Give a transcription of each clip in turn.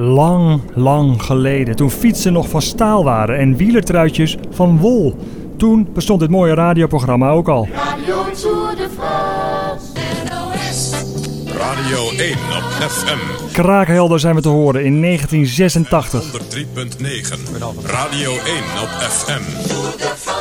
Lang, lang geleden, toen fietsen nog van staal waren en wielertruitjes van wol. Toen bestond dit mooie radioprogramma ook al. Radio Tour de France. NOS. Radio 1 op FM. Kraakhelder zijn we te horen in 1986. 103.9. Radio 1 op FM.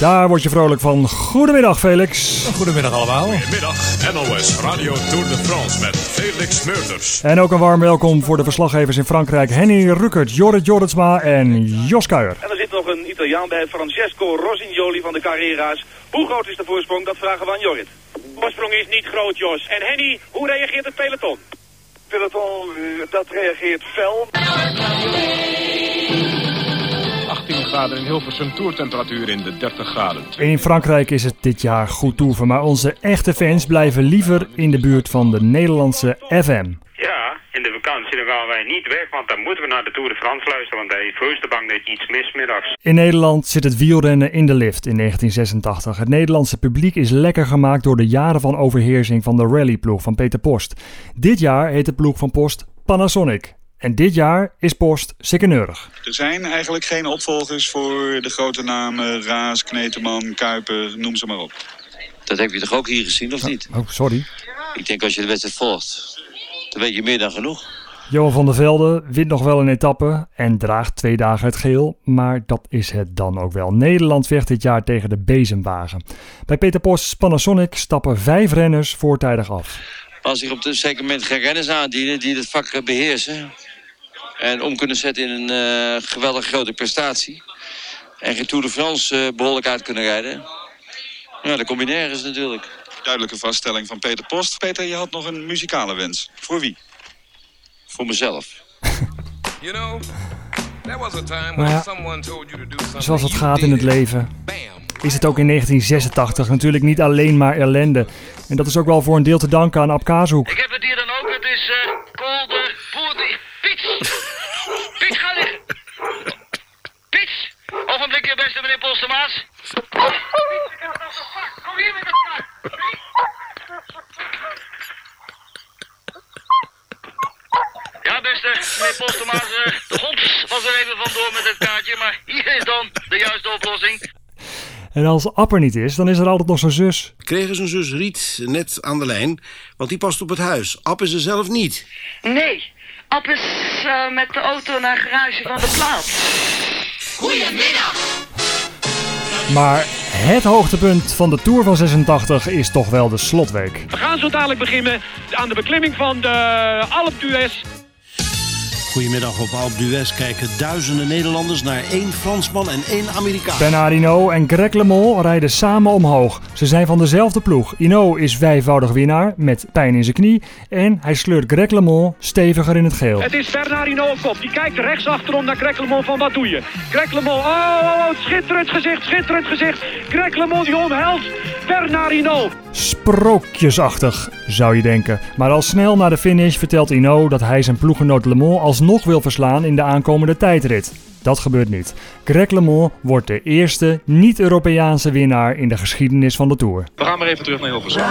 Daar word je vrolijk van. Goedemiddag Felix. Goedemiddag allemaal. Goedemiddag, NOS Radio Tour de France met Felix Meurders. En ook een warm welkom voor de verslaggevers in Frankrijk. Henny Ruckert, Jorrit Jorritsma en Jos Kuijer. En er zit nog een Italiaan bij, Francesco Rosignoli van de Carrera's. Hoe groot is de voorsprong? Dat vragen we aan Jorrit. De voorsprong is niet groot, Jos. En Henny, hoe reageert het peloton? Peloton, eh, dat reageert fel. 18 graden in Hilversum, toertemperatuur in de 30 graden. In Frankrijk is het dit jaar goed toeven, maar onze echte fans blijven liever in de buurt van de Nederlandse FM. Ja, in de vakantie dan gaan wij niet weg, want dan moeten we naar de Tour de France luisteren, want hij is voorste bang dat je iets mist middags. In Nederland zit het wielrennen in de lift in 1986. Het Nederlandse publiek is lekker gemaakt door de jaren van overheersing van de rallyploeg van Peter Post. Dit jaar heet de ploeg van Post Panasonic. En dit jaar is Post sikkeneurig. Er zijn eigenlijk geen opvolgers voor de grote namen Raas, Kneteman, Kuiper, noem ze maar op. Dat heb je toch ook hier gezien, of niet? Oh, sorry. Ik denk als je de wedstrijd volgt, dan weet je meer dan genoeg. Johan van der Velde wint nog wel een etappe en draagt twee dagen het geel, maar dat is het dan ook wel. Nederland vecht dit jaar tegen de bezemwagen. Bij Peter Post Panasonic stappen vijf renners voortijdig af. Als zich op een zeker moment geen renners aandienen die het vak eh, beheersen... en om kunnen zetten in een eh, geweldig grote prestatie... en geen Tour de France eh, behoorlijk uit kunnen rijden... ja, dan kom je nergens natuurlijk. Duidelijke vaststelling van Peter Post. Peter, je had nog een muzikale wens. Voor wie? Voor mezelf. You know, there was a time Maar when ja, someone told you to do something. Zoals het gaat in het leven, is het ook in 1986 natuurlijk niet alleen maar ellende. En dat is ook wel voor een deel te danken aan Ab Kaashoek. Ik heb het hier dan ook. Het is uh, kolder poeder. Piets! Piets, Meneer Polstermaas. Kom hier met elkaar! Ja, beste meneer Polstermaas, eh, de hond was er even vandoor met het kaartje, maar hier is dan de juiste oplossing. En als Ab er niet is, dan is er altijd nog zijn zus. kregen zijn zus Riet net aan de lijn, want die past op het huis. App is er zelf niet. Nee, Ab is eh, met de auto naar garage van de plaats. Maar het hoogtepunt van de Tour van 86 is toch wel de slotweek. We gaan zo dadelijk beginnen aan de beklimming van de Alpe d'Huez. Goedemiddag op Alp d'Huez kijken duizenden Nederlanders naar één Fransman en één Amerikaan. Bernard Hinault en Greg LeMond rijden samen omhoog. Ze zijn van dezelfde ploeg. Hinault is vijfvoudig winnaar met pijn in zijn knie. En hij sleurt Greg LeMond steviger in het geel. Het is Bernard Hinault op kop. Die kijkt rechts achterom naar Greg LeMond van wat doe je? Greg LeMond, oh, oh, oh, schitterend gezicht, schitterend gezicht. Greg LeMond die omhelst Bernard Hinault. Sprookjesachtig, zou je denken. Maar al snel na de finish vertelt Hinault dat hij zijn ploeggenoot LeMond alsnog wil verslaan in de aankomende tijdrit. Dat gebeurt niet. Greg LeMond wordt de eerste niet-Europeaanse winnaar in de geschiedenis van de Tour. We gaan maar even terug naar Hilversum.